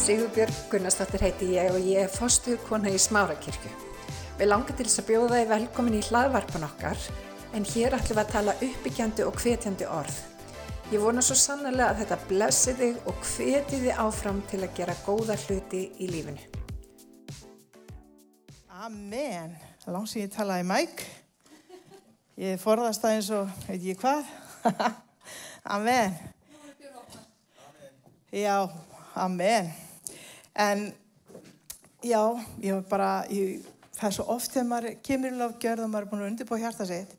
Sigurbjörg Gunnarsdóttir heiti ég og ég er fostuð kona í Smárakirkju. Við langar til þess að bjóða þið velkomin í hlaðvarpan okkar en hér ætlum við að tala uppbyggjandi og hvetjandi orð. Ég vona svo sannlega að þetta blessi þig og hveti þið áfram til að gera góða hluti í lífinu. Amen. Langt sem ég talaði mæk. Ég forðast það eins og, veit ég hvað. amen. Já, amen. En já, ég var bara, ég, það er svo oft þegar maður kemur í lofgjörð og maður er búin að undirbúa hjarta sitt.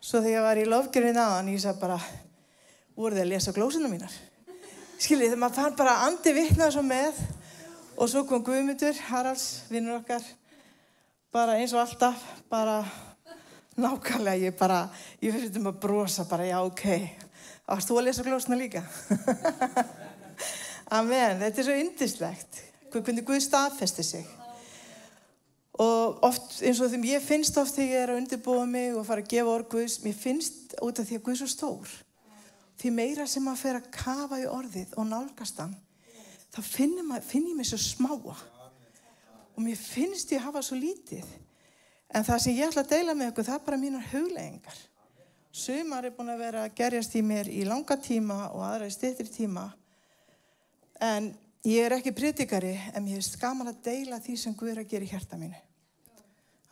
Svo þegar ég var í lofgjörðin aðan, ég sagði bara, voru þið að lesa glósina mínar? Skiljið, þegar maður fann bara andi vittnað svo með og svo kom Guðmundur, Haralds, vinnur okkar, bara eins og alltaf, bara nákvæmlega, ég bara, ég fyrir um að brosa bara, já, ok, varst þú að lesa glósina líka? Amen, þetta er svo yndislegt, hvernig Guð staðfesti sig. Og oft, eins og þeim, ég finnst oft þegar ég er að undirbúa mig og fara að gefa orð Guðs, mér finnst út af því að Guð er svo stór. Því meira sem maður fer að kafa í orðið og nálgast hann, þá finn, ég mig svo smáa. Og mér finnst ég að hafa svo lítið. En það sem ég ætla að deila með ykkur, það er bara mínar hugleggingar. Sumar er búin að vera að gerjast í mér í langa tíma og aðra í styrtri tíma. En ég er ekki pritikari, en ég er skaman að deila því sem Guð er að gera í hjarta mínu.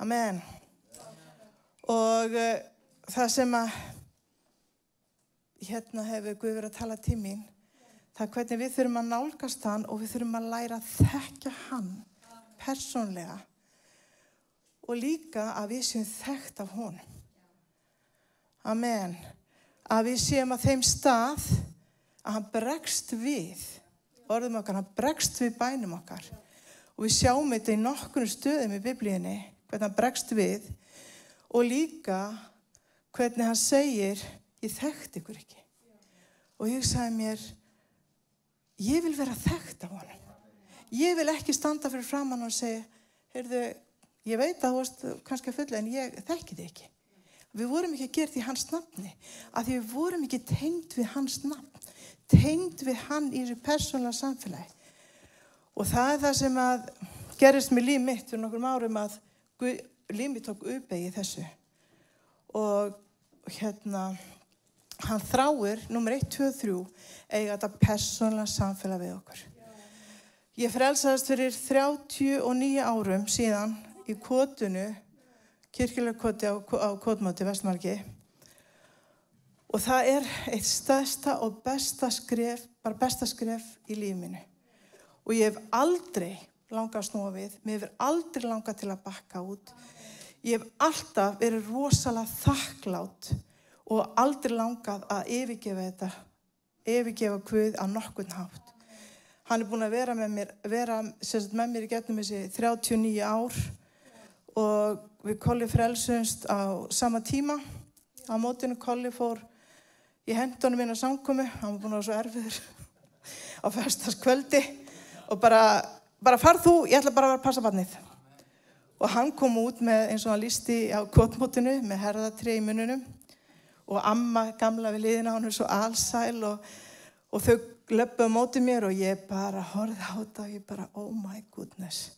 Amen. Og uh, það sem að hérna hefur Guð verið að tala til mín, það er hvernig við þurfum að nálgast hann og við þurfum að læra að þekka hann persónlega og líka að við séum þekkt af honum. Amen. Að við séum að þeim stað að hann bregst við, orðum okkar, hann bregst við bænum okkar. Og við sjáum þetta í nokkurnu stöðum í biblíinni, hvernig hann bregst við og líka hvernig hann segir, ég þekkt ykkur ekki. Og ég sagði mér, ég vil vera þekkt af honum. Ég vil ekki standa fyrir framann og segja, heyrðu, ég veit að þú varst kannski að fulla en ég þekki þið ekki. Við vorum ekki að gera því hans nafni, að því við vorum ekki tengd við hans nafn, tengd við hann í þessu persónulega samfélagi. Og það er það sem að gerist með líf mitt fyrir nokkrum árum að líf mitt tók uppegi þessu. Og hérna, hann þráir, nummer 1, 2, 3, eiga þetta persónulega samfélag við okkur. Ég frelsaðist fyrir 39 árum síðan í kotunu, kirkjulega koti á, á kotmáti Vestmarki og það er eitt stærsta og besta skref, bara besta skref í lífinu. Og ég hef aldrei langað að snúa við, mér hefur aldrei langað til að bakka út. Ég hef alltaf verið rosalega þakklátt og aldrei langað að yfirgefa þetta, yfirgefa Guð á nokkurn hátt. Hann er búin að vera með mér, vera, með mér í getnum þessi 39 ár og við Kolli frelsumst á sama tíma. Á mótinu Kolli fór í hendunum minna samkomi, hann var búin að vera svo erfiður á festaskvöldi og bara, bara far þú, ég ætla bara að vera að passa barnið. Og hann kom út með eins og hann lísti á kvotmótinu með herðatrið í mununum og amma gamla við liðina hann er svo allsæl og, og þau löpuðu mótið mér og ég bara horfði á þetta og ég bara oh my goodness.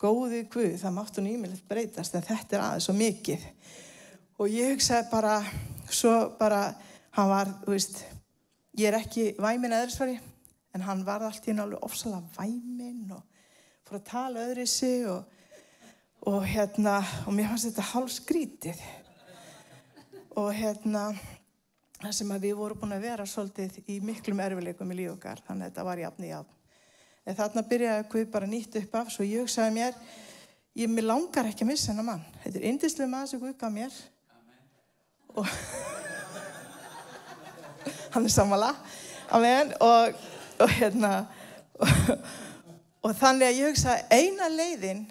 Góði Guð, það máttu nýmilegt breytast en þetta er aðeins svo mikið. Og ég hugsaði bara svo bara, hann var þú veist, ég er ekki væmin eðursvari, en hann var allt í náttúrulega ofsalega væmin og fór að tala öðru í sig og, og hérna og mér fannst þetta hálf skrítið og hérna það sem að við vorum búin að vera svolítið í miklum erfileikum í lífokar þannig að þetta var jafn í jafn. En þarna byrjaði Guð bara nýtt upp af svo ég hugsaði mér ég mér langar ekki að missa hennar mann. Þetta er indislega maður sem Guð gaf mér. Og hann er samala Amen. og, og hérna og, og þannig að ég hugsaði eina leiðin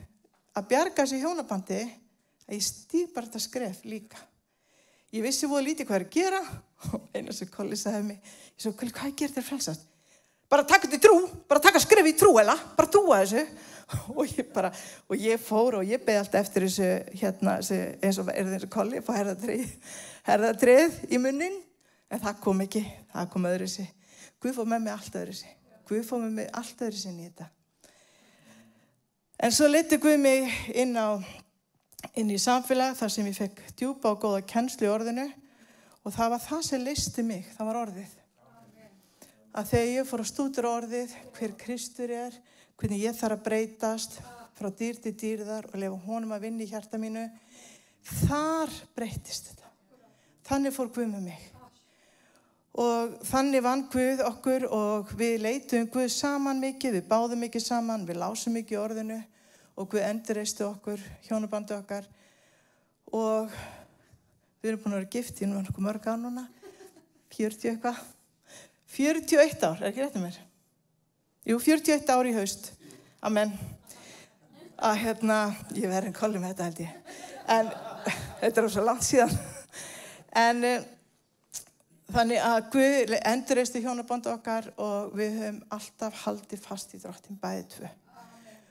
að bjarga þessi hjónabandi að ég stýr bara þetta skref líka. Ég vissi voru lítið hvað er að gera. Og eina sem Kolli sagði mig ég svo, Kolli, hvað gerir þér frelsast? bara taka þetta í trú, bara taka skref í trú eða, bara trúa þessu. Og ég bara, og ég fór og ég beði alltaf eftir þessu, hérna, þessu, eins og er þessu Kolli, fá herðatrið herðatrið í munnin en það kom ekki, það kom öðru þessi Guð fór með mig allt öðru þessi Guð fóð mig allt öðru sinni í þetta. En svo leti Guð mig inn, á, inn í samfélag þar sem ég fekk djúpa og góða kennslu í orðinu og það var það sem listi mig, það var orðið. Að þegar ég fór að stútur orðið, hver Kristur er, hvernig ég þarf að breytast frá dýr til dýrðar og lefa honum að vinna í hjarta mínu, þar breytist þetta. Þannig fór Guð með mig. Og þannig vann Guð okkur og við leitum Guð saman mikið, við báðum mikið saman, við lásum mikið orðinu og Guð endurreistu okkur, hjónubandi okkar. Og við erum búin að vera gift í mörg mörg á núna, 40 eitthvað, 41 ár, er ekki réttið mér? Jú, 41 ár í haust, amen. Að hérna, ég verði en kolli með þetta held ég, en þetta er svo langt síðan, en Þannig að Guð endurreistu hjónaband okkar og við höfum alltaf haldið fast í drottin bæðið tvö.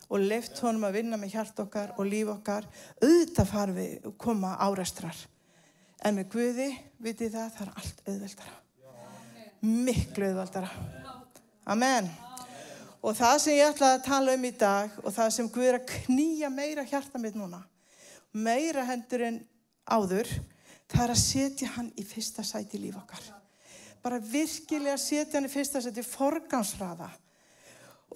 Og leift honum að vinna með hjart okkar og líf okkar. Auðvitað far við koma áreistrar. En með Guði, vitið það, það er allt auðveldara. Miklu auðveldara. Amen. Og það sem ég ætlaði að tala um í dag og það sem Guð er að knýja meira hjarta mitt núna, meira hendur en áður, það er að setja hann í fyrsta sæti líf okkar. Bara virkilega setja hann í fyrsta sæti forgansraða.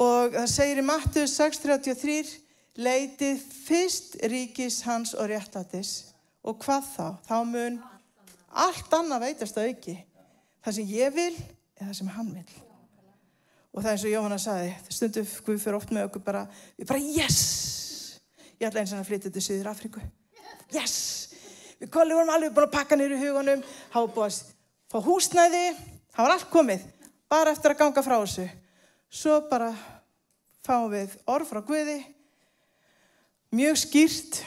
Og það segir í Mattu 6.33, leitið fyrst ríkis hans og réttatis. Og hvað þá? Þá mun allt annað veitast að auki. Það sem ég vil er það sem hann vil. Og það er eins og Jóhanna saði, stundu Guð fyrir oft með okkur bara, við bara yes! Ég ætla eins og að flytja til Suður Afríku. Yes! Við kolli vorum alveg búin að pakka nýru hugunum, hafa búin að fá húsnæði, það var allt komið, bara eftir að ganga frá þessu. Svo bara fáum við orð frá Guði, mjög skýrt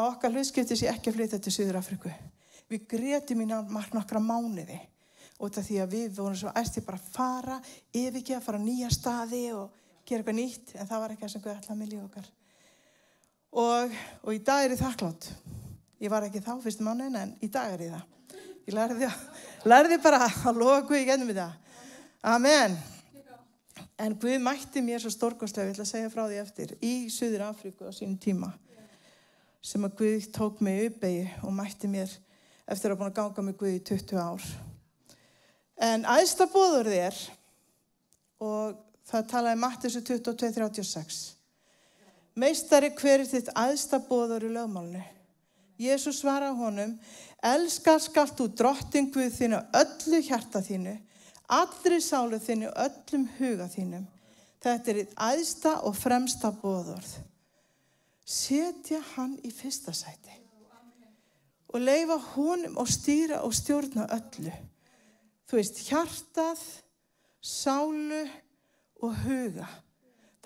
á okkar hlutskipti sem ekki að flytja til Suður Afriku. Við gretum í nokkra mánuði út af því að við vorum svo æsti bara að fara, yfirgeða, fara á nýja staði og gera eitthvað nýtt, en það var ekki það sem Guði með líf okkar. Og, og í dag er ég þakklátt. Ég var ekki þá fyrstu mánuðin en í dag er ég það. Ég lærði, lærði bara að lofa Guði gennum í það. Amen. En Guð mætti mér svo stórkostlega, ég ætla að segja frá því eftir, í Suður Afríku á sínum tíma sem að Guð tók mig uppegi og mætti mér eftir að búin að ganga með Guð í 20 ár. En æðsta bóður þér og það talaði Mattisu 22.36 Meistari hver er þitt æðsta bóður í lögmálnu? Jésús svara honum, elskar skalt þú drottin Guð þínu öllu hjarta þínu, allri sálu þínu, öllum huga þínum. Þetta er þitt æðsta og fremsta bóðorð. Setja hann í fyrsta sæti og leifa honum og stýra og stjórna öllu. Þú veist, hjartað, sálu og huga.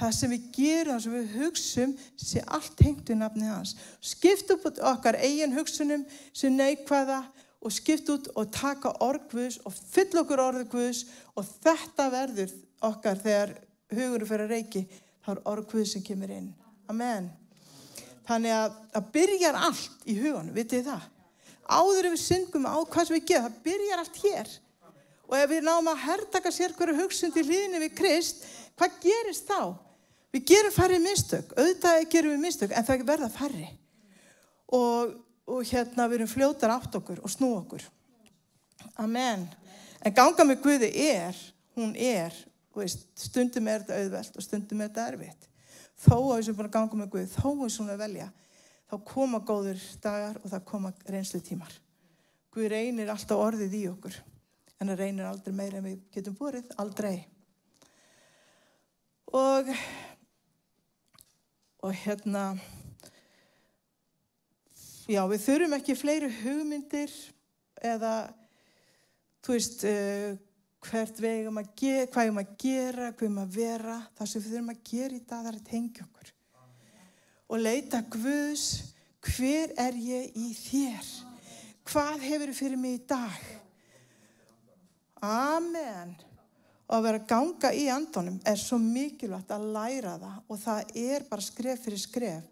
Það sem við gerum, það sem við hugsum, sé allt hengt við nafni hans. Skipt upp okkar eigin hugsunum sem neikvæða og skipt út og taka orðgvus og fyll okkur orðgvus og þetta verður okkar þegar hugurum fyrir að reiki, þá er orðgvus sem kemur inn. Amen. Þannig að það byrjar allt í hugunum, vitið það? Áður ef við syngum á hvað sem við gerum, það byrjar allt hér. Og ef við náum að herrtaka sér hverju hugsun til hlýðinni við Krist, hvað gerist þá? Við gerum færri mistök, auðvitað gerum við mistök, en það verða færri. Og, og hérna við erum fljótar átt okkur og snú okkur. Amen. En ganga með Guði er, hún er, veist, stundum er þetta auðvelt og stundum er þetta erfitt. Þó að við sem búin að ganga með Guði, þó að við sem að velja, þá koma góður dagar og það koma reynslu tímar. Guð reynir alltaf orðið í okkur, en það reynir aldrei meira en við getum búrið, aldrei. Og, og hérna, já við þurfum ekki fleiri hugmyndir eða, þú veist, uh, hvert við eigum að gera, hvað eigum að gera, hvað eigum að vera, það sem við þurfum að gera í dag það er okkur og leita Guðs, hver er ég í þér? Hvað hefur fyrir mig í dag? Amen. Og að vera að ganga í andonum er svo mikilvægt að læra það. Og það er bara skref fyrir skref.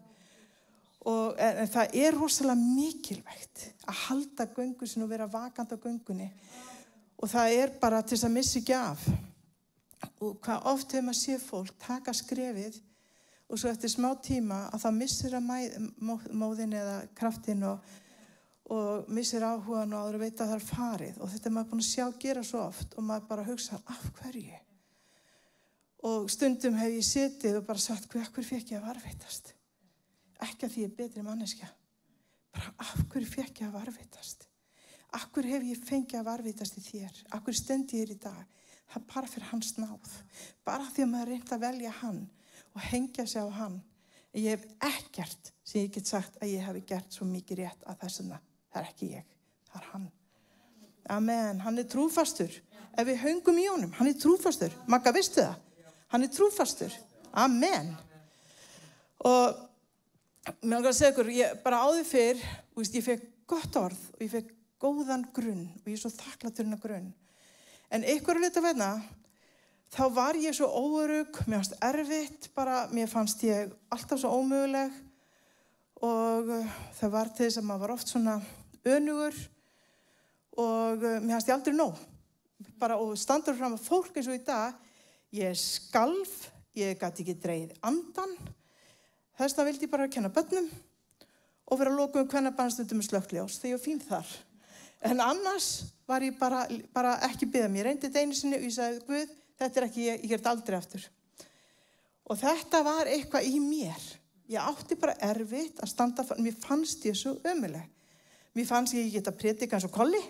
Og, en, en það er rosalega mikilvægt að halda göngusin og vera vakant á göngunni. Og það er bara til þess að missa ekki af. Og hvað oft hefur maður sé fólk taka skrefið og svo eftir smá tíma að það missir að móðin eða kraftin og, og missir áhugan og áður að veita að það er farið. Og þetta er maður búin að sjá gera svo oft og maður bara hugsa af hverju? Og stundum hef ég setið og bara sagt hver, hver fekk ég að varveitast ekki að því ég er betri manneskja. Bara af hverju fekk ég að varveitast af hverju hef ég fengið að varveitast í þér? Af hverju stendi ég er í dag? Það er bara fyrir hans náð. Bara því að maður reynd að velja hann og hengja sig á hann. Ég hef ekkert sem ég get sagt að ég hef gert svo mikið rétt að þessuna það er ekki ég, það er hann Amen, hann er trúfastur ef við höngum í honum, hann er trúfastur Magga, vistu það? Hann er trúfastur. Amen. Og mér langar að segja ykkur, ég bara áður fyrr, veist, ég fekk gott orð og ég fekk góðan grunn og ég er svo þakklatur hennar grunn. En ykkur að leta veina, þá var ég svo óörug, mér fannst erfitt bara, mér fannst ég alltaf svo ómöguleg og það var til þess að maður var oft svona önugur og uh, mér ég aldrei nóg. Bara og standur fram að fólk eins og í dag Ég skalf, ég gæti ekki dreyð andan. Þess vegna vildi ég bara kenna bönnum og vera að lóka um hvernig bannstundum er slökkljós þegar ég var fín þar. En annars var ég bara, bara ekki byggðað mér. Ég reyndi þetta einu sinni og ég sagði, Guð, þetta er ekki, ég, ég gert aldrei aftur. Og þetta var eitthvað í mér. Ég átti bara erfitt að standa, mér fannst ég svo ömuleg. Mér fannst ég ekki geta prétika eins og kolli.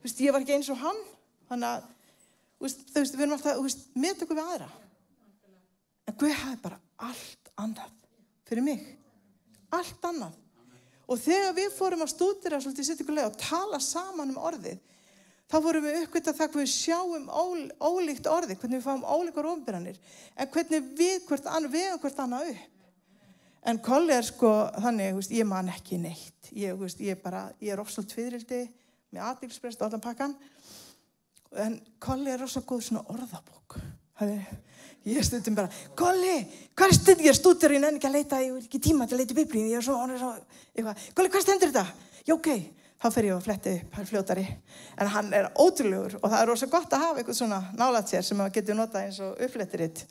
Vist, ég var ekki eins og hann. Þannig að þú veist, við erum alltaf, með okkur við aðra. En Guð hafi bara allt annað fyrir mig. Allt annað. Og þegar við fórum að stúdira svolítið sittingulega og tala saman um orðið, þá fórum við uppkvitað það hvað við sjáum ól, ólíkt orðið, hvernig við fáum ólíkar ofnbyrjanir, en hvernig við hvert annað, við hvert annað upp. En Kolli er sko, þannig, veist, ég man ekki neitt. Ég, veist, ég, bara, ég er ofsalt tviðrildi með aðdýrsprest og allan pakkan en Kolli er rosa góð svona orðabók. Ég er stundum bara Kolli, hvað er stund ég er stútur ég nefn ekki að leita, ég vil ekki tíma til að leita biblín ég er svo, svo eitthvað, Kolli, hvað stendur þetta? já, ok, þá fer ég að fletti upp hann fljótari, en hann er ótrúlegur og það er rosa gott að hafa eitthvað svona nálat sér sem maður getur notað eins og upplettirinn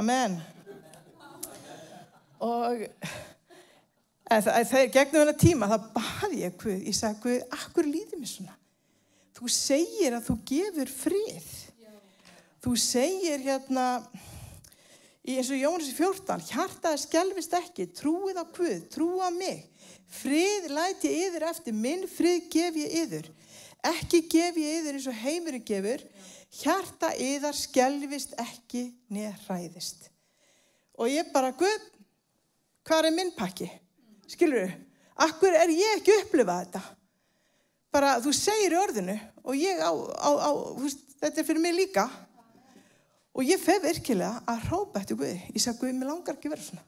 Amen og þegar gegnum hennar tíma þá baði ég Guð, ég sagði Guð, akkur líði mér svona Þú segir að þú gefur frið. Þú segir hérna, eins og Jónas 14, hjartaði skjálfist ekki, trúið á Guð, trúið á mig. Frið læti ég yfir eftir, minn frið gef ég yfir. Ekki gef ég yfir eins og heimurinn gefur, hjarta yðar skjálfist ekki neðræðist. Og ég bara, Guð, hvað er minn pakki? Skilur þú? Akkur er ég ekki upplifað þetta? bara þú segir orðinu og ég á, á, á veist, þetta er fyrir mig líka og ég fef virkilega að hrópa eftir Guði ég sagði Guði, mér langar ekki vera svona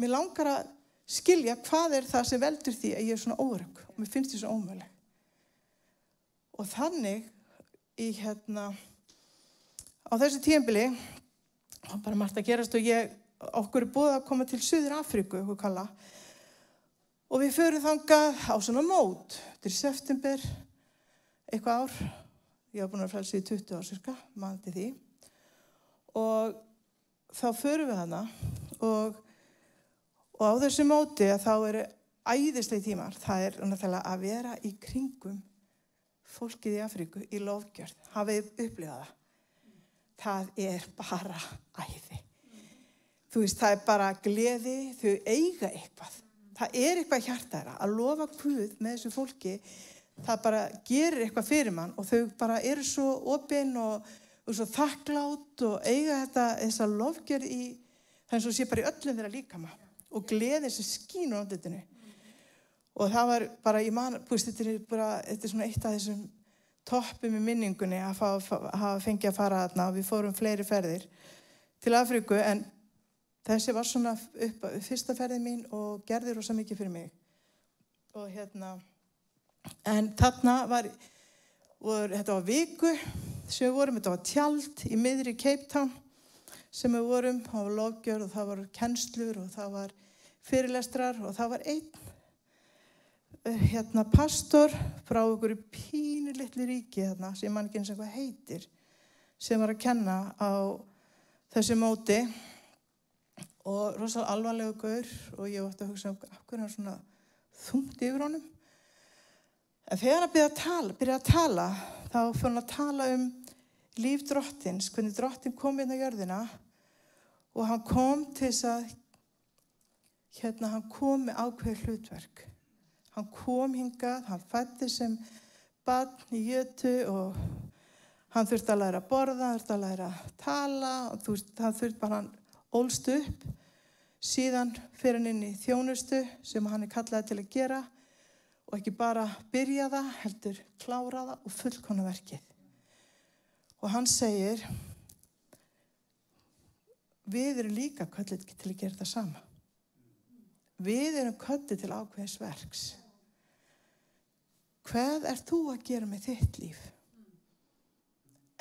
mér langar að skilja hvað er það sem veldur því að ég er svona órygg og mér finnst því svona ómöðleg og þannig í hérna á þessu tíembili þá bara margt að gerast og ég okkur er búið að koma til Suður Afríku okkur kalla Og við förum þangað á svona mót. Þetta er september, eitthvað ár. Ég hafa búin að frelsa í 20 ár cirka, mann til því. Og þá förum við hana og, og á þessu móti að þá eru æðislega tímar. Það er náttúrulega að vera í kringum fólkið í Afríku í lofgjörð. Hafið upplifað það. Það er bara æði. Þú veist, það er bara gleði, þau eiga eitthvað. Það er eitthvað hjartæra að lofa Guð með þessu fólki það bara gerir eitthvað fyrir mann og þau bara eru svo opinn og, og svo þakklátt og eiga þetta þessa lofgjörð í er svo sé bara í öllum þeirra líkama og gleði þessi skínu á andlutinu og það var bara í mann þetta er bara, þetta er svona eitt af þessum toppum í minningunni að hafa fengið að fara aðna og við fórum fleiri ferðir til Afríku en þessi var svona upp, fyrsta ferðið mín og gerði rosa mikið fyrir mig. Og hérna en þarna var, var þetta var viku sem við vorum, þetta var tjald í miðri Cape Town sem við vorum, það var lofgjör og það var kennslur og það var fyrirlestrar og það var einn eh, hérna pastor frá okkur pínu litli ríki hérna sem mann ekki eins og hvað heitir sem var að kenna á þessi móti og rosalega alvarlegu gaur og ég vart að hugsa af hvernig hann svona þungt yfir honum. En þegar hann byrjaði að byrjaði að tala þá fyrir hann að tala um líf drottins, hvernig drottin kom inn á jörðina og hann kom til þess að hérna hann kom með ákveð hlutverk. Hann kom hingað, hann fætti sem barn í jötu og hann þurfti að læra að borða, hann þurfti að læra að tala og þú veist, hann þurfti bara hann ólst upp síðan fyrir hann inn í þjónustu sem hann er kallaði til að gera og ekki bara byrja það, heldur klára það og fullkona verkið. Og hann segir, við erum líka kallið til að gera það sama. Við erum kallið til ákveðis verks. Hvað er þú að gera með þitt líf?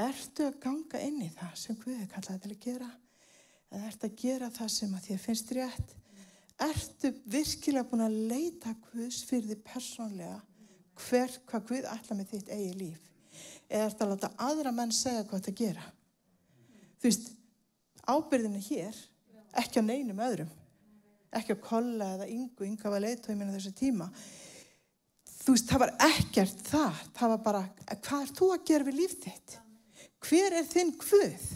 Ertu að ganga inn í það sem Guð er kallaði til að gera? Eða ertu að gera það sem að þér finnst rétt? Ertu virkilega búin að leita Guðs fyrir því persónlega hver, hvað Guð ætla með þitt eigi líf? Eða ertu að láta aðra menn segja hvað þetta gera? Þú veist, ábyrðin er hér, ekki á neinum öðrum. Ekki á kolla eða yngu, ynga var leiðtóiminn á þessu tíma. Þú veist, það var ekkert það. Það var bara, hvað er þú að gera við líf þitt? Hver er þinn Guð?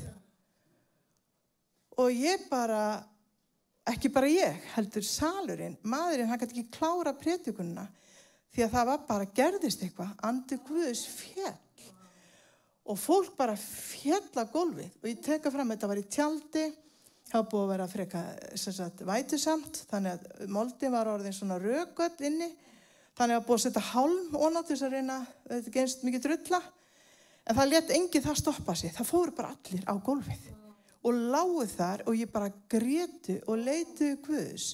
Og ég bara, ekki bara ég, heldur salurinn, maðurinn, hann gæti ekki klára prétikununa því að það var bara, gerðist eitthvað, andi Guðs fjell. Og fólk bara fjalla gólfið. Og ég teka fram, þetta var í tjaldi, það var búið að vera freka, sem sagt, vætusamt, þannig að moldin var orðin svona rögöld inni, þannig að búið að setja hálm náttúrulega þess að reyna, þetta genst mikið drulla, en það let engi það stoppa sig, það fóru bara allir á gólfið og lágu þar og ég bara gretu og leituðu Guðs.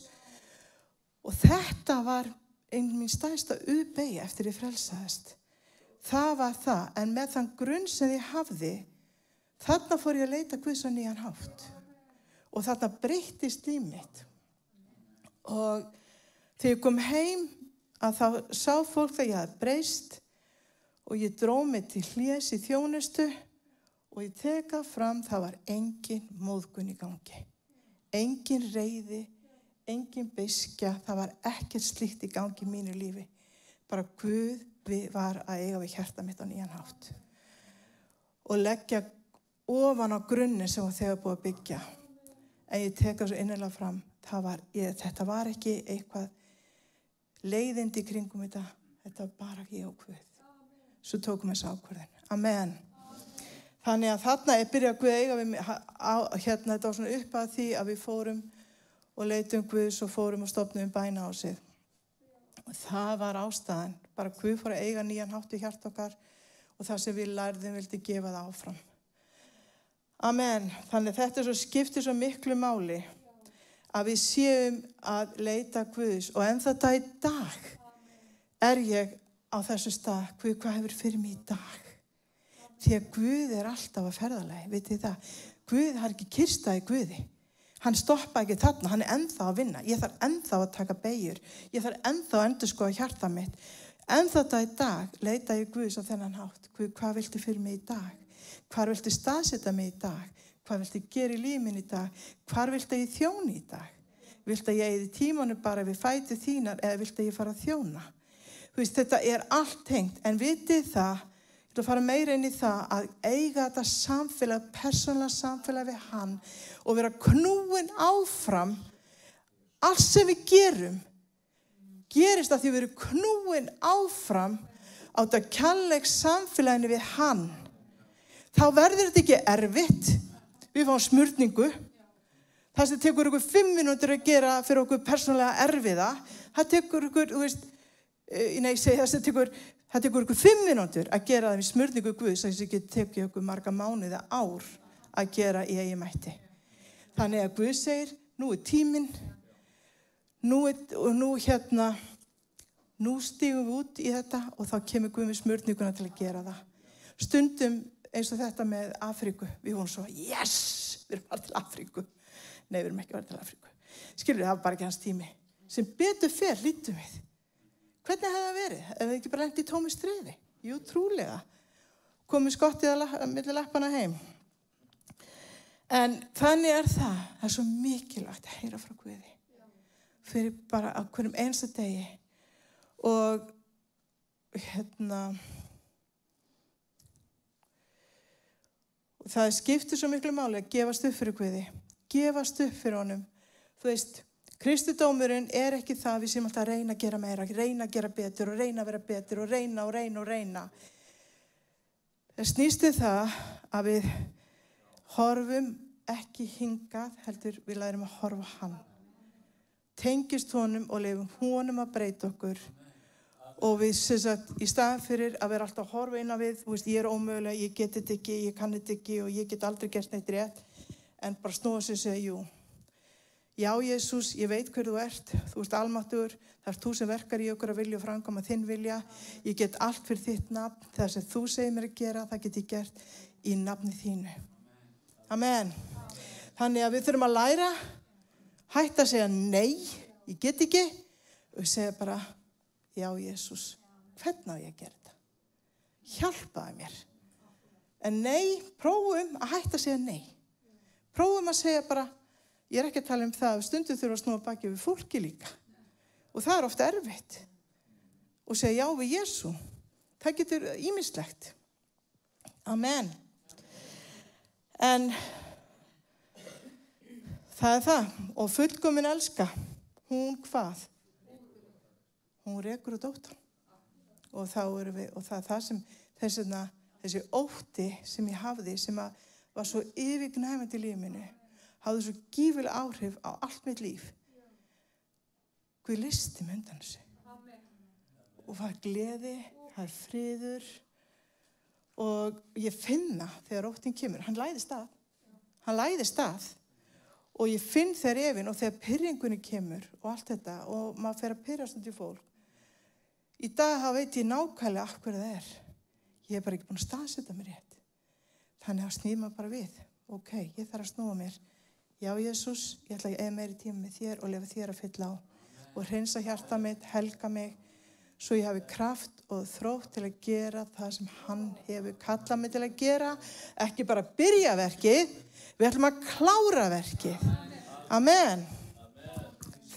Og þetta var einn mín stæðsta uppegi eftir ég frelsaðist. Það var það, en með þann grunn sem ég hafði þarna fór ég að leita Guðs á nýjan hátt. Og þarna breyttist límitt og þegar ég kom heim að þá sá fólk að ég hafði breyst og ég dróð mig til hljés í þjónustu og ég teka fram það var engin móðgun í gangi. Engin reyði engin biskja, það var ekkert slíkt í gangi í mínu lífi. Bara Guð var að eiga við hjarta mitt á nýjan hátt. Og leggja ofan á grunni sem þegar búið að byggja. En ég teka svo innilega fram var, ég, þetta var ekki eitthvað leiðindi í kringum þetta. Þetta var bara ég og Guð. Svo tókum við þessu ákvörðin Amen Þannig að þarna er byrjað Guð eiga við hérna þetta var svona upp að því að við fórum og leitum Guðs og fórum og stopnum bæna á sig. Og það var ástæðan, bara Guð fór að eiga nýjan hátt í hjart okkar og það sem við lærðum vildi gefa það áfram. Amen. Þannig þetta svo skiptið svo miklu máli að við séum að leita Guðs og en þetta í dag er ég á þessu stað, Guð hvað hefur fyrir mig í dag? Því að Guð er alltaf að ferðalagi, vitið það? Guð har ekki kyrstað í Guði. Hann stoppa ekki þarna, hann er enþá að vinna. Ég þarf enþá að taka beigur ég þarf enþá að endur skoða hjarta mitt. En þetta í dag leita ég Guðs á þennan hátt, Guð, hvað viltu fyrir mig í dag? Hvað viltu staðsetta mig í dag? Hvað viltu gera í límin í dag? Hvað viltu ég þjóni í dag? Viltu ég eða tímanu bara við fæti þínar eða viltu ég fara að þjóna? Veist, þetta er allt hengt en vitið það Vil fara meira inn í það að eiga þetta samfélag, persónlega samfélag við hann og vera knúin áfram. Allt sem við gerum gerist að því við erum knúin áfram á þetta kjalleg samfélaginu við hann. Þá verður þetta ekki erfitt. Við fáum smurningu. Það sem tekur okkur fimm minútur að gera fyrir okkur persónlega erfiða, það tekur okkur, þú veist, eh, nei, það sem tekur Það tekur ykkur fimm minútur að gera það við smörningu Guðs þess að það ekki tekja ykkur marga mánuði ár að gera í eigi mætti. Þannig að Guð segir, nú er tíminn nú er, og nú hérna, nú stígum við út í þetta og þá kemur Guð með smörninguna til að gera það. Stundum eins og þetta með Afríku, við vorum svo, yes, við erum bara til Afríku. Nei, við erum ekki verið til Afríku. Skilur, það var bara ekki hans tími. Sem betur fyrr lítum við. Hvernig hefði það verið? Ef við ekki bara lengt í tómi stryði? Jú, trúlega. Komið skottið að millir lappana heim. En þannig er það, það er svo mikilvægt að heyra frá Guði. Fyrir bara á hverjum einsta degi. Og hérna, það skiptir svo miklu máli að gefast upp fyrir Guði. Gefast upp fyrir honum. Þú veist, Kristudómurinn er ekki það við sem alltaf reyna að gera meira, reyna að gera betur og reyna að vera betur og reyna og reyna og reyna. Það snýstu um það að við horfum ekki hingað, heldur við lærum að horfa hann. Tengist honum og lefum honum að breyta okkur og við sem sagt í staðan fyrir að vera alltaf að horfa inn á við, veist, ég er ómögulega, ég get þetta ekki, ég kann þetta ekki og ég get aldrei gert neitt rétt en bara snúa sér og segja jú. Já, Jésús, ég veit hver þú ert, þú ert almáttur, það er þú sem verkar í okkur að vilja og frangama þinn vilja. Ég get allt fyrir þitt nafn, það sem þú segir mér að gera, það get ég gert í nafni þínu. Amen. Þannig að við þurfum að læra, hætta að segja nei, ég get ekki, og segja bara, já, Jésús, hvernig á ég að gera þetta? Hjálpaði mér. En nei, prófum að hætta að segja nei. Prófum að segja bara, Ég er ekki að tala um það að stundum þurfa að snúa baki við fólki líka. Og það er ofta erfitt. Og segja já við Jésu. Það getur ímislegt. Amen. En það er það. Og fullkomin elska. Hún hvað? Hún rekur og dóta. Og, við, og það er það sem þessi, þessi ótti sem ég hafði sem var svo yfirgnæfandi lífinu hafði svo gífileg áhrif á allt mitt líf. Guð listi með undan þessu. Og það er gleði, það er friður og ég finna þegar óttinn kemur, hann læði stað. Hann læði stað og ég finn þegar efinn og þegar pyrringunni kemur og allt þetta og maður fer að pyrrast undir fólk. Í dag þá veit ég nákvæmlega af hverju það er. Ég hef bara ekki búin að staðsetja mér rétt. Þannig að snýma bara við. Ok, ég þarf að snúa mér Já, Jésús, ég ætla að eða meiri tíma með þér og lefa þér að fylla á. Og hreinsa hjarta mitt, helga mig svo ég hafi kraft og þrótt til að gera það sem hann hefur kallað mig til að gera. Ekki bara byrja verkið við ætlum að klára verkið. Amen.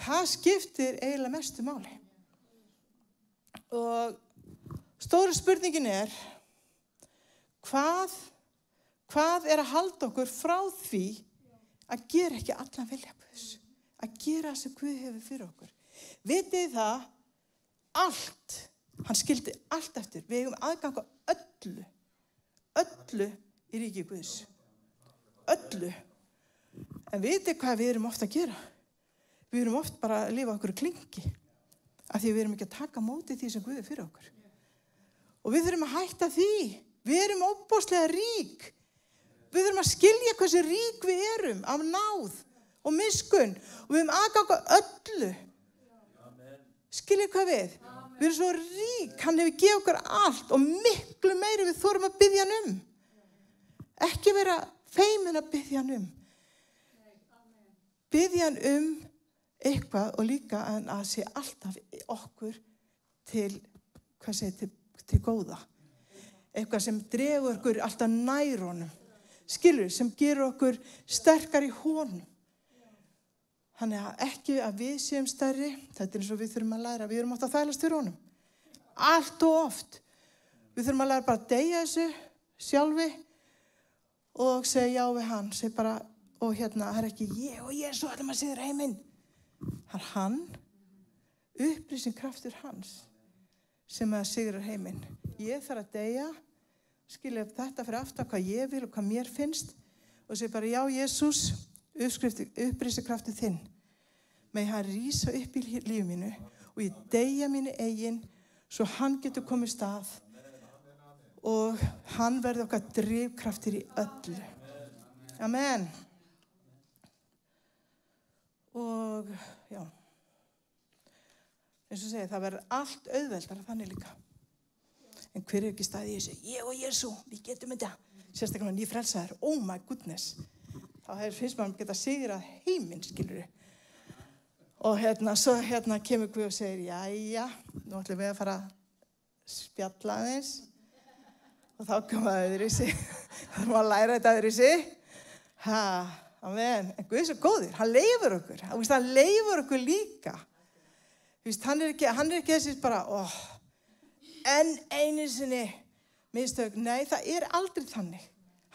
Það skiptir eiginlega mestu máli. Og stóru spurningin er hvað hvað er að halda okkur frá því að gera ekki allan vilja Guðs að gera það sem Guð hefur fyrir okkur. Vitið það? Allt hann skildi allt eftir. Við hefum aðgang á öllu öllu í ríki Guðs. Öllu. En vitið hvað við erum ofta að gera? Við erum oft bara að lifa okkur klingi af því við erum ekki að taka móti því sem Guð er fyrir okkur. Og við þurfum að hætta því. Við erum óbúslega rík Við þurfum að skilja hversu rík við erum af náð og miskun og við höfum aðganga öllu. Skilja hvað við? Við erum svo rík, hann hefur gefið okkur allt og miklu meiri við þurfum að byggja hann um. Ekki vera feimin að byggja hann um. Byggja hann um eitthvað og líka að sé alltaf okkur til, hvað segir, til, til góða. Eitthvað sem drefur okkur alltaf nærunum skilur, sem gerur okkur sterkar í honum. Þannig að ekki að við séum stærri, þetta er eins og við þurfum að læra, við erum átt að þælast fyrir honum. Allt og oft. Við þurfum að læra bara að deyja þessu sjálfi og segja já við hann, segja bara, og hérna, það er ekki ég og ég, svo ætlum að segja þér heiminn. Það er hann, upplýsing kraftur hans, sem að segja þér heiminn. Ég þarf að deyja, skilja þetta fyrir aftan hvað ég vil og hvað mér finnst og segja bara já Jésús upprýsti kraftu þinn. Með hann rýsa upp í lífið mínu og ég deyja mínu eigin svo hann getur komið stað og hann verði okkar drivkraftir í öllu. Amen. Og já. Eins og segja það verður allt auðveldar þannig líka en hver er ekki staðið í þessu? Ég og Jésu, við getum þetta. Sérstaklega nýjum frelsaður, oh my goodness. Þá finnst maður að geta sigrað heiminn, skilur og hérna, svo hérna kemur Guð og segir já, já, nú ætlum við að fara að spjalla aðeins. Og þá koma það öðru í sig. Þá erum við að læra þetta öðru í sig. Ha, amen. En Guð er svo góður, hann leifur okkur. Hann leifur okkur líka. Þú veist, hann er ekki, hann er ekki þessi bara, óh, en einu sinni mistök. Nei, það er aldrei þannig.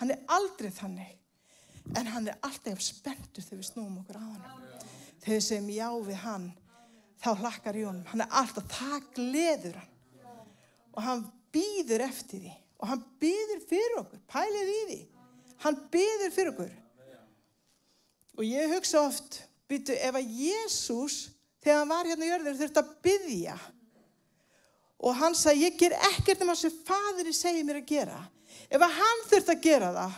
Hann er aldrei þannig. En hann er alltaf spenntur þegar við snúum okkur á hann. Þegar við segjum já við hann, þá hlakkar í honum. Hann er alltaf, það gleður hann. Og hann býður eftir því. Og hann býður fyrir okkur. Pælið í því. Hann býður fyrir okkur. Og ég hugsa oft, býtu, ef að Jésús, þegar hann var hérna í jörður, þurfti að byðja. Og hann sagði, ég ger ekkert um að sem fadri segir mér að gera. Ef að hann þurfti að gera það,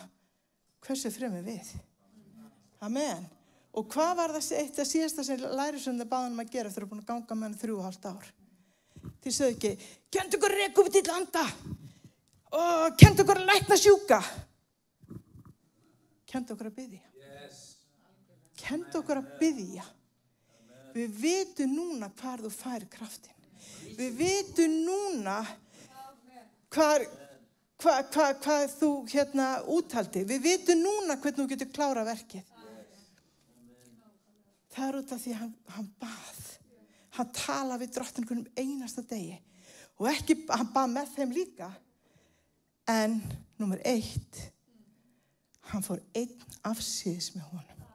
hversu fremur við? Amen. Og hvað var það eitt að síðasta sem lærisönda báðanum að gera þú er búin að ganga með hann þrjú og halvt ár? Þið sögðu ekki, kent okkur að reyka upp til landa og kent okkur að lækna sjúka. Kent okkur að byggja. Kent okkur að byggja. Við vitum núna hvar þú færi kraftin. Við vitum núna hvað hva, hva þú hérna úthaldi. Við vitum núna hvernig þú getur klára verkið. Það er út af því hann, hann bað. Hann tala við drottingunum einasta degi. Og ekki, hann bað með þeim líka. En, nummer eitt, hann fór einn afsýðis með honum.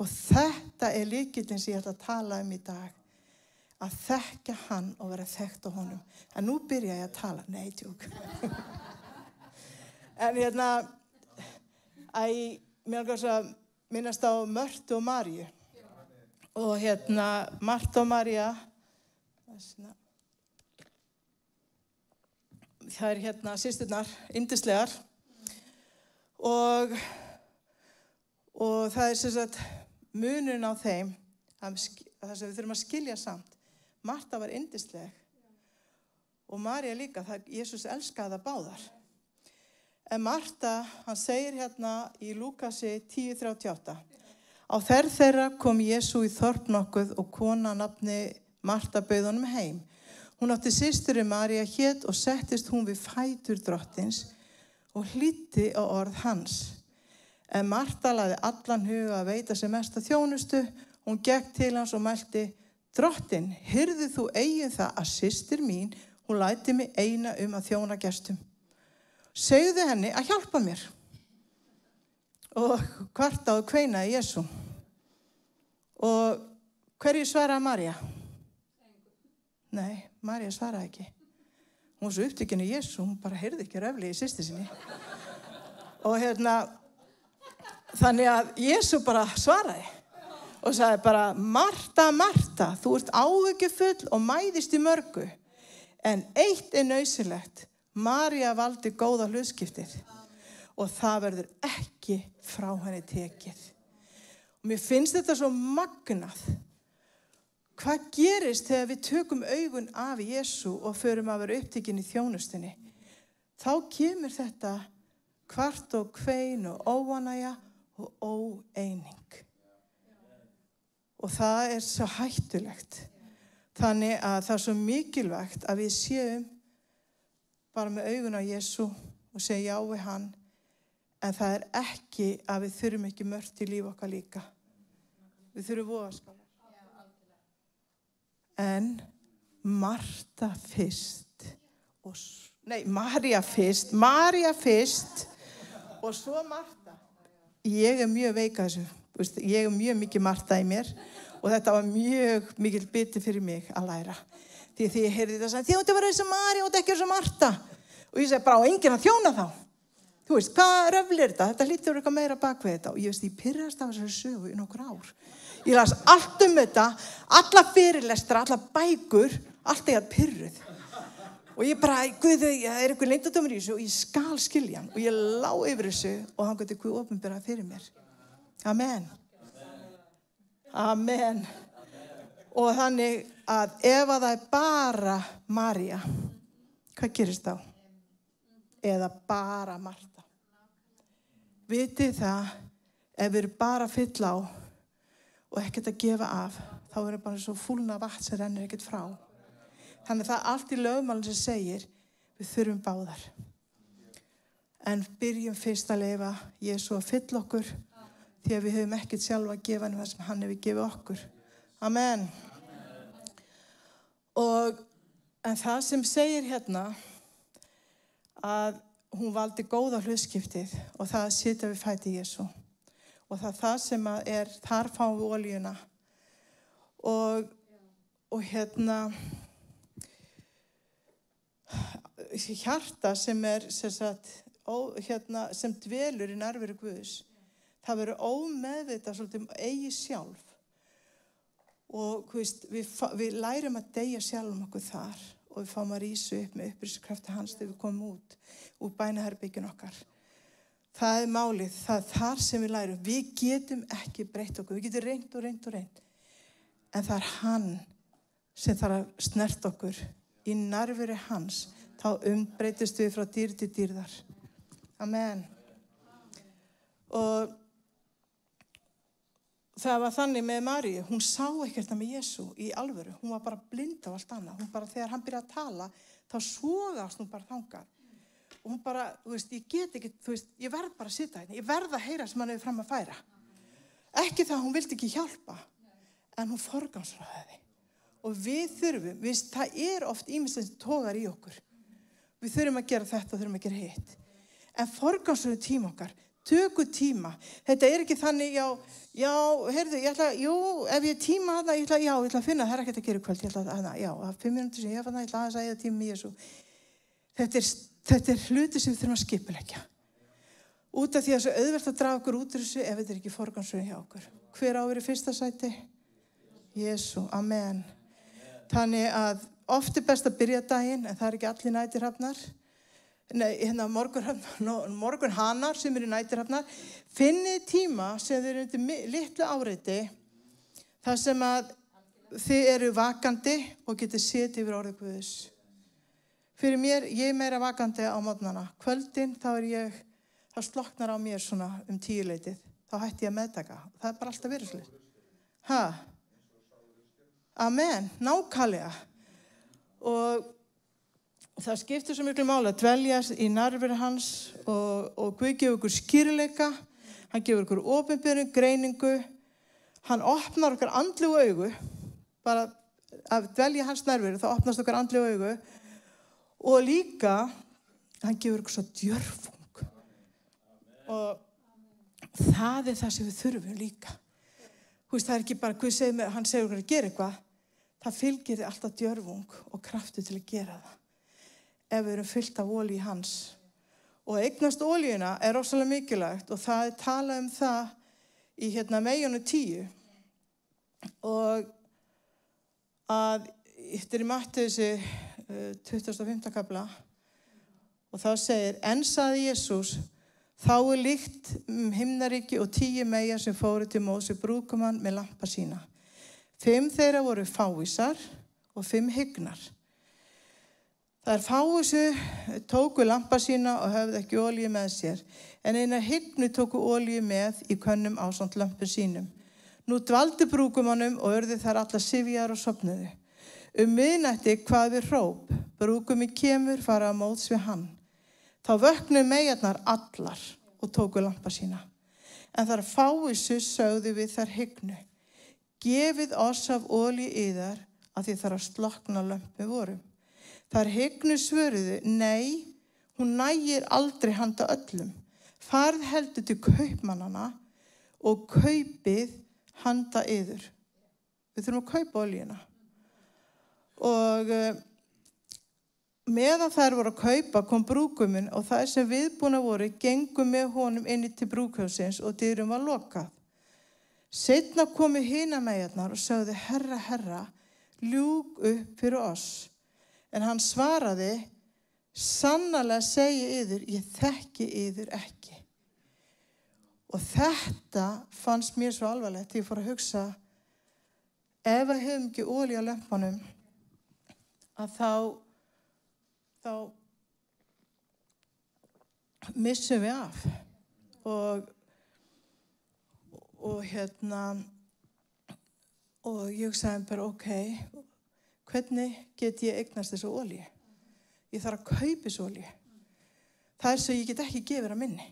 Og þetta er líkildin sem ég ætla að tala um í dag. Að þekka hann og vera þekkt á honum. En nú byrja ég að tala. Nei, tjók. en hérna, að mér alveg að minnast á Mörtu og Marju. Og hérna, Marta og Marja, það er hérna sýsturnar, indislegar. Og, og það er sem sagt munun á þeim, það sem við þurfum að skilja samt. Marta var indisleg og Marja líka, það Jésús elskaði það báðar. En Marta, hann segir hérna í Lúkasi 10.38 Á þerr þeirra kom Jésu í þorp nokkuð og kona nafni Marta bauð honum heim. Hún átti sýsturi Marja hétt og settist hún við fætur drottins og hlíti á orð hans. En Marta laði allan huga að veita sem mesta þjónustu. Hún gekk til hans og mælti, drottin, hyrðu þú eigin það að sýstir mín, hún læti mig eina um að þjóna gestum. Segðu henni að hjálpa mér. Og hvarta og kveinaði Jésu. Og hverju svaraði Marja? Nei, Marja svaraði ekki. Hún var svo upptökinu Jésu, hún bara heyrði ekki röfli í sýsti sinni. Og hérna, þannig að Jésu bara svaraði og sagði bara, Marta, Marta, þú ert áhugjufull og mæðist í mörgu. En eitt er nöysilegt, Marja valdi góða hlutskiptið og það verður ekki frá henni tekið. Og mér finnst þetta svo magnað. Hvað gerist þegar við tökum augun af Jésu og förum að vera upptikinn í þjónustinni? Þá kemur þetta kvart og kvein og óanæja og óeining. Og það er svo hættulegt. Þannig að það er svo mikilvægt að við séum bara með augun á Jésu og segja já við hann en það er ekki að við þurfum ekki mörgt í líf okkar líka. Við þurfum voðaskálar. En Marta fyrst, og, nei, Marja fyrst, Marja fyrst og svo Marta. Ég er mjög veika þessu, ég er mjög mikið Marta í mér og þetta var mjög mikil biti fyrir mig að læra. Því því ég heyrði þetta að að vera eins og Marja og ekki eins og Marta. Og ég segi bara á enginn að þjóna þá. Þú veist, hvað röflir þetta? Þetta hlýttur eitthvað meira bak við þetta. Og ég veist, ég pyrrast af þessari sögu í nokkur ár. Ég las allt um þetta, alla fyrirlestra, alla bækur, allt eða pyrruð. Og ég bara, guðu, það er eitthvað leindadömur í þessu og ég skal skilja hann. Og ég lá yfir þessu og hann gæti hvað ofinbyrða fyrir mér. Amen. Amen. Og þannig að ef að það er bara Marja, hvað gerist þá? Eða bara Marta. Vitið það, ef við erum bara fyll á og ekkert að gefa af, þá er það bara svo fúlna vatn sem rennir ekkert frá. Þannig það er allt í lögmálinn sem segir, við þurfum báðar. En byrjum fyrst að leifa Jésu að fylla okkur því að við höfum ekkert sjálfa að gefa henni það sem hann hefur gefið okkur. Amen. Og en það sem segir hérna að hún valdi góða hlutskiptið og það að sitja við fæti Jésu. Og það það sem er, þar fáum við ólíuna. Og, og hérna, hjarta sem er sem, sagt, ó, hérna, sem dvelur í nærveru Guðs, það verður ómeðvita svolítið um eigi sjálf. Og veist, við, við lærum að deyja sjálf um okkur þar og við fáum að rýsa upp með upprýskrafti hans þegar við komum út úr bænaherbyggin okkar. Það er málið, það er þar sem við lærum. Við getum ekki breytt okkur, við getum reynd og reynd og reynd. En það er hann sem þarf að snert okkur. Í nærveri hans, þá umbreytist við frá dýr til dýrðar. Amen. Og það var þannig með Maríu, hún sá ekkert með Jésu í alvöru, hún var bara blind á allt annað, hún bara þegar hann byrjaði að tala þá svogast hún bara þangað. Og hún bara, þú veist, ég get ekki þú veist, ég verð bara að sita hérna, ég verð að heyra sem hann hefur fram að færa. Ekki það, hún vildi ekki hjálpa en hún forgansraði og við þurfum, við, það er oft ímestens tógar í okkur. Við þurfum að gera þetta og þurfum að gera hitt. En forgansraði tíma okkar tökur tíma. Þetta er ekki þannig, já, já, heyrðu, ég ætla, jú, ef ég tíma hana, ég ætla, já, ég ætla að finna, það er ekkert að gera kvöld, ég ætla að, hana, já, að fimm minútur sem ég fann það, ég ætla að segja tíma í þessu. Þetta er, þetta er hluti sem við þurfum að skipilegja. Út af því að það er svo auðvert að draga okkur út úr þessu ef þetta er ekki forgansröðin hjá okkur. Hver áveri fyrsta sæti? Jésu, amen. Þannig að oft er best að byrja daginn en það er ekki allir nætirhafnar nei, hérna morgun, morgun hanar sem eru nætirhafnar, finnið tíma sem þeir eru undir litlu áreiti þar sem að þið eru vakandi og getið setið yfir orðið Guðus. Fyrir mér, ég er meira vakandi á mótnana. Kvöldin, þá er ég, þá sloknar á mér svona um tíuleitið. Þá hætti ég að meðtaka. Það er bara alltaf slið. Hæ? Amen. Nákvæmlega. Og það skiptir svo miklu máli að dveljast í nærveri hans og, og Guð gefur okkur skýrleika, hann gefur okkur ofinbjörn, greiningu, hann opnar okkar andlu augu, bara að dvelja hans nærveri þá opnast okkar andlu augu. Og líka hann gefur okkur svo djörfung. Og það er það sem við þurfum líka. Veist, það er ekki bara, Guð segir mér, hann segir okkur að gera eitthvað, það fylgir þið alltaf djörfung og kraftu til að gera það ef við erum fyllt af ólí hans. Og eignast ólíuna er ósala mikilvægt og það er talað um það í hérna meginnu tíu og að þetta er í mættu þessi uh, 25. kabla og þá segir en saði Jésús þá er líkt um himnaríki og tíu meia sem fóru til Mósi brúkumann með lampa sína. Fimm þeirra voru fáísar og fimm hygnar. Það er fáisu, tóku lampa sína og höfðu ekki ólíu með sér, en eina hyggnu tóku ólíu með í könnum ásand lampu sínum. Nú dvaldi brúkumannum og örði þar alla sifjar og sopnuðu. Um miðnætti hvað við hróp, brúkumi kemur fara að móts við hann. Þá vöknu megarnar allar og tóku lampa sína. En þar fáisu sögðu við þar hyggnu. Gefið oss af ólíu yðar að því þar að slokna lampu vorum. Það er hegnu svöruðu, nei, hún nægir aldrei handa öllum. Farð heldur til kaupmannana og kaupið handa yður. Við þurfum að kaupa oljuna. Og uh, meðan þær voru að kaupa kom brúkuminn og það sem viðbúna voru gengum með honum inni til brúkhausins og dyrum var lokað. Setna komu hína meðjarnar og sögðu, herra, herra, ljúg upp fyrir oss. En hann svaraði, sannarlega segi yður, ég þekki yður ekki. Og þetta fannst mér svo alvarlegt. Ég fór að hugsa, ef við hefum ekki óli á lömpanum, að þá, þá missum við af. Og, og hérna, og ég sagði bara, ok, hvernig get ég eignast þessu ólíu? Ég þarf að kaupa þessu ólíu. Það er svo ég get ekki gefur að minni.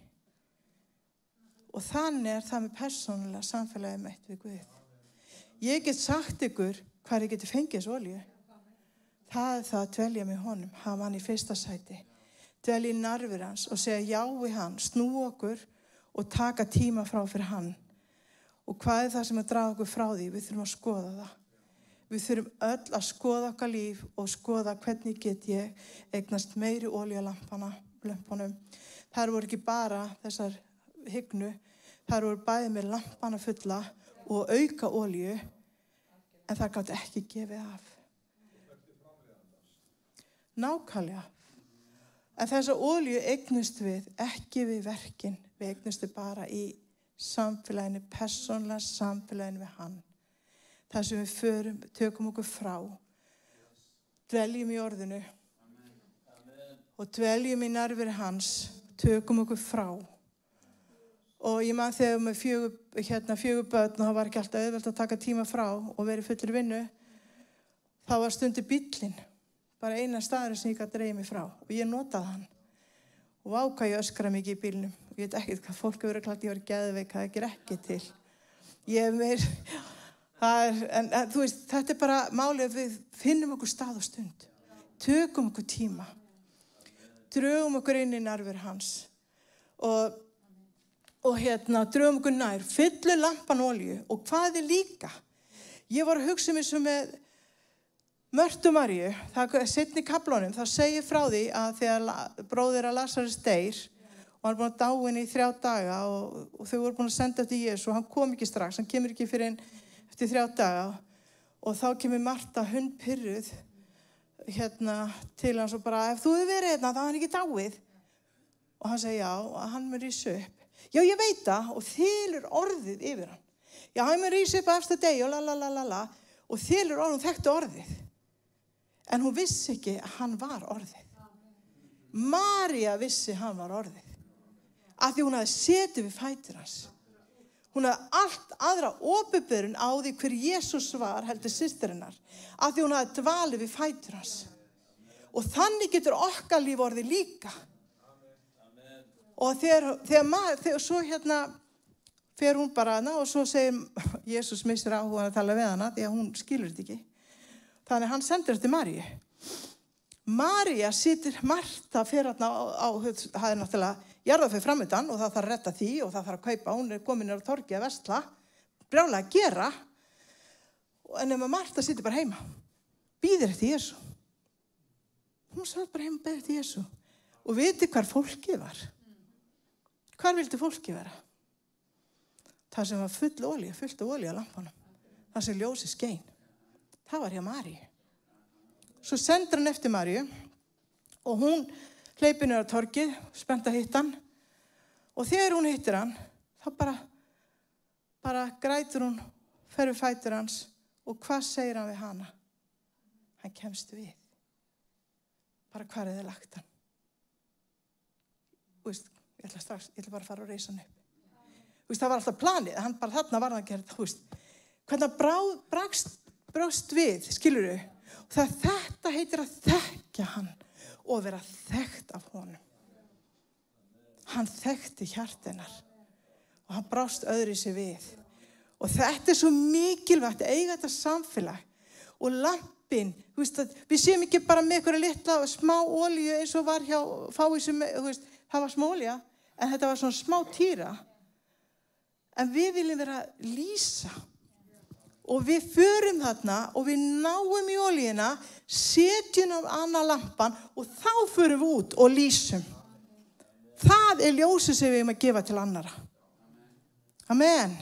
Og þannig er það með persónulega samfélagið meitt við Guð. Ég get sagt ykkur hvað ég geti fengið þessu olju. Það er það að dvelja með honum, hafa hann í fyrsta sæti. Dvelja í narfir hans og segja já við hann, snú okkur og taka tíma frá fyrir hann. Og hvað er það sem að draga okkur frá því? Við þurfum að skoða það. Við þurfum öll að skoða okkar líf og skoða hvernig get ég eignast meiri ólíalampana. Það voru ekki bara þessar hygnu, það voru bæðið með lampana fulla og auka ólíu en það gátt ekki gefið af. Nákvæmlega. En þessa ólíu eignust við ekki við verkin, við eignustu bara í samfélaginu, persónlega samfélaginu við hann þar sem við förum, tökum okkur frá. Dveljum í orðinu. Og dveljum í nærveri hans tökum okkur frá. Og ég mann þegar með fjögur, hérna, fjögur börn og það var ekki alltaf auðvelt að taka tíma frá og verið fullir vinnu þá var stundi bílinn bara eina staður sem ég gæti reyði mig frá og ég notaði hann. Og ákvæði öskra mikið í bílnum. Og ég veit ekkert hvað fólk verið klátt ég var geðveik, það er ekki til. Ég hef meir Er, en, en þú veist, þetta er bara málið að við finnum okkur stað og stund. Tökum okkur tíma. Drögum okkur inn í narfur hans. Og, og hérna, drögum okkur nær. Fyllu lampan olju. Og hvað er líka? Ég var að hugsa mér sem með Mörtumarju, það er setni kaplónum, þá segir frá því að þegar bróðir að Lazarus deyr og hann er búin að dáin í þrjá daga og, og þau voru búin að senda þetta í Jésu og hann kom ekki strax, hann kemur ekki fyrir einn eftir þrjá daga. Og þá kemur Marta hundpyrruð hérna til hans og bara ef þú hefur verið hérna þá er hann ekki dáið. Og hann segi já og hann mun rýsa upp. Já ég veit það. Og þylur orðið yfir hann. Já hann mun rýsa upp eftir deg og lalalala og þylur orðið þekktu orðið. En hún vissi ekki að hann var orðið. Marja vissi hann var orðið. Af því hún hafi setið við fætir hans Hún hafði allt aðra óbyrburinn á því hver Jésús var heldur sýstirinnar af því hún hafði dvalið við fætur hans. Og þannig getur okkar líf orðið líka. Amen. Og þegar, þegar maður, þegar svo hérna fer hún bara hana og svo segir Jésús mistur á hún að tala við hana því að hún skilur þetta ekki. Þannig hann sendur þetta til Maríu. Maríu sýtir Marta fyrir hana á, á, það er náttúrulega jarða fyrir framöndan og það þarf að retta því og það þarf að kaupa, hún er komin torgi að vestla, brjálega að gera. En ef maður Marta sittir bara heima býðir eftir Jésu hún satt bara heima og beði eftir Jésu og viti hvar fólki var. Hvar vildi fólki vera? Það sem var full ólí fullt af ólí á lampanum. Það sem ljósi skein. Það var hjá Maríu. Svo sendur hann eftir Maríu og hún hleypinu á torkið, spennt að hitta hann og þegar hún hittir hann þá bara, bara grætur hún, ferur fætur hans og hvað segir hann við hana? Hann kemst við. Bara hvað er þið lagt hann? Veist, ég ætla strax, ég ætla bara að fara og reysa hann upp. Veist, það var alltaf planið, hann bara þarna var hann að gera þetta. Hvernig hann brást, við, skilur þau? Það þetta heitir að þekka hann og vera þekkt af honum. Hann þekkti hjartinnar og hann brást öðru sér við. Og þetta er svo mikilvægt að eiga þetta samfélag og lampin, við séum ekki bara með eitthvað litla smá ólíu eins og var hjá fáísum, það var smá ólíja en þetta var svona smá týra. En við viljum vera lýsa og við förum þarna og við náum í ólíina, setjum á annað lampan og þá förum við út og lýsum. Það er ljósið sem við erum að gefa til annara. Amen.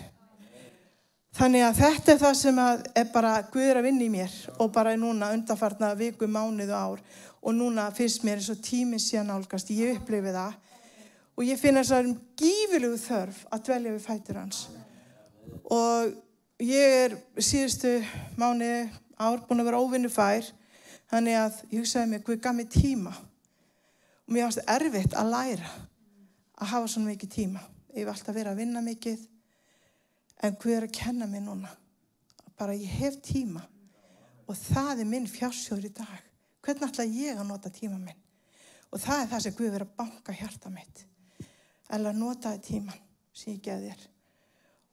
Þannig að þetta er það sem er bara Guður að vinna í mér og bara núna undarfarna viku, mánuð og ár og núna finnst mér eins og tíminn síðan álgast, ég upplifi það og ég finna þess að það er gífilegu þörf að dvelja við fætur hans og ég er síðustu mánu ár búin að vera óvinnu fær þannig að ég hugsaði mig hvað gaf mér tíma. Og mér ástu erfitt að læra að hafa svona mikið tíma. Ég hef alltaf verið að vinna mikið en hvað er að kenna mér núna. Bara ég hef tíma. Og það er minn fjársjóður í dag. Hvernig ætla ég að nota tíma minn? Og það er það sem Guð verið að banka hjarta mitt. Eller notaði tíman sem ég geði þér.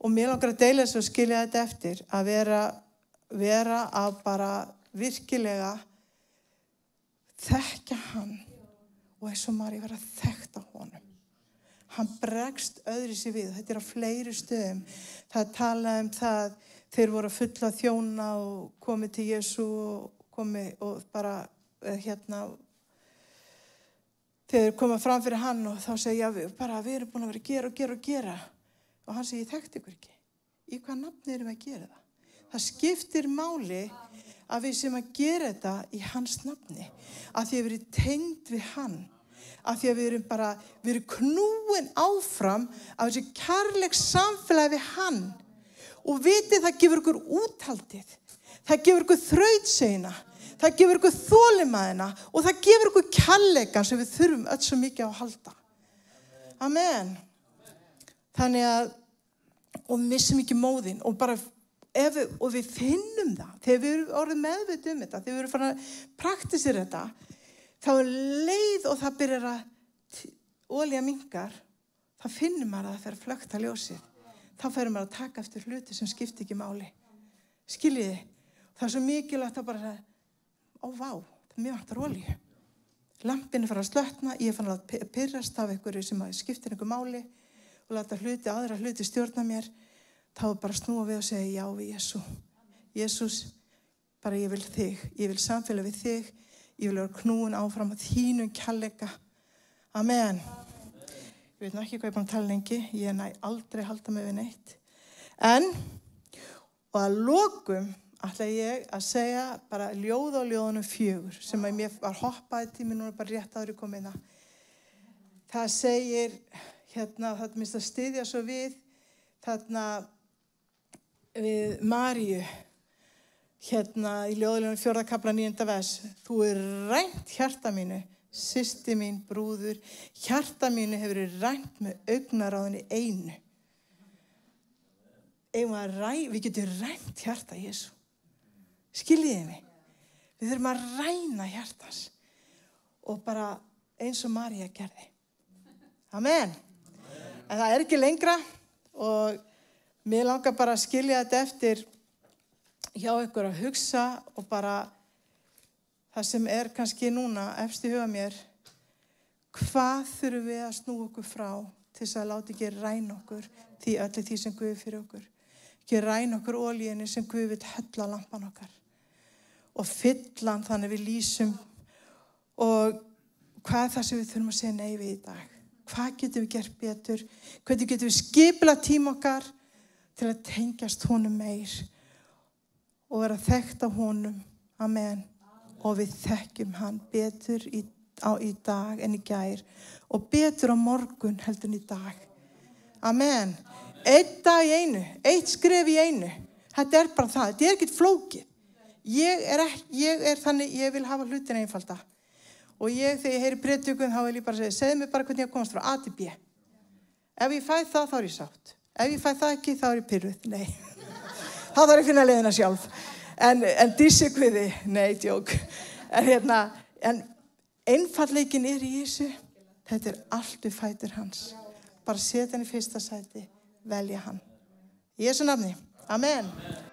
Og mér langar að deila þess að skilja þetta eftir að vera, vera að bara virkilega þekkja hann og eins og Mari vera þekkt á honum. Hann bregst öðri sér við. Þetta er á fleiri stöðum. Það tala um það þeir voru að fulla þjóna og komið til Jésu og komið og bara eh, hérna þeir koma fram fyrir hann og þá segja við bara við erum búin að vera að gera og gera og gera og hann segir ég þekkt ykkur ekki? Í hvað nafni erum við að gera það? Það skiptir máli að við sem að gera þetta í hans nafni að því að við erum tengd við hann að því að við erum bara við erum knúin áfram af þessi kærleik samfélagi við hann. Og vitið það gefur ykkur úthaldið það gefur ykkur þrautsegina það gefur ykkur þólimaðina og það gefur ykkur kærleikan sem við þurfum öll svo mikið á að halda. Amen þannig að og missum ekki móðin og bara við, og við finnum það þegar við erum orðið meðveit um þetta þegar við erum fann að praktisir þetta þá er leið og það byrjar að ólja mingar þá finnum maður að það fer að flökta ljósið. Þá ferum maður að taka eftir hluti sem skiptir ekki máli. Skiljiði það er svo mikilvægt að bara ó vá, það er mjög hægt að ólju lampin er farið að slötna ég fann að pyrrast af einhverju sem skiptir einhver máli láta hluti, aðra hluti stjórna mér þá er bara snúa við og segja já við Jésu Jésús, bara ég vil þig. Ég vil samfélag við þig. Ég vil vera knúin áfram að þínu kjallega Amen. Ég veit náttúrulega ekki hvað ég er búin að tala lengi. Ég næ aldrei halda mig við neitt. En og að lokum ætla ég að segja bara ljóð á ljóðunum fjögur sem að mér var hoppaði tími núna bara rétt aðri komið það það segir hérna það minnst að styðja svo við þarna við Maríu hérna í ljóðulegunum fjörðakabla nýjönda vers. Þú er rænt hjarta mínu sýsti mín brúður. Hjarta mínu hefur rænt með augnaráðinni einu. Ræ, við getum rænt hjarta Jésu skiljiði mig? Við þurfum að ræna hjartans og bara eins og Maríu gerði. Amen en það er ekki lengra og mér langar bara að skilja þetta eftir hjá ykkur að hugsa og bara það sem er kannski núna efst í huga mér. Hvað þurfum við að snú okkur frá til þess að láta ekki ræn okkur því öllu því sem Guði fyrir okkur? Ekki ræn okkur ólíðinni sem Guði vil hella lampan okkar og fyllan þannig við lýsum og hvað er það sem við þurfum að segja nei við í dag hvað getum við gert betur? Hvernig getum við skipla tím okkar til að tengjast honum meir og vera þekkt á honum? Amen. Og við þekkjum hann betur í, á, í dag en í gær og betur á morgun heldur en í dag. Amen. Eitt dag í einu, eitt skref í einu. Þetta er bara það, þetta er ekkit flókið. Ég er, ekki, ég er þannig ég vil hafa hlutin einfalda og ég þegar ég heyri breyttökun þá vil ég bara segja segð mér bara hvernig ég komast frá A til B. Ef ég fæ það þá er ég sátt. Ef ég fæ það ekki þá er ég pyrruð nei. Þá þarf ég að finna leðina sjálf. En, en dissikviði, nei, djók. En hérna en einfalleikin er í Jésu þetta er allt við fætur hans. Bara setja hann í fyrsta sæti velja hann. Í Jésu nafni, Amen. Ég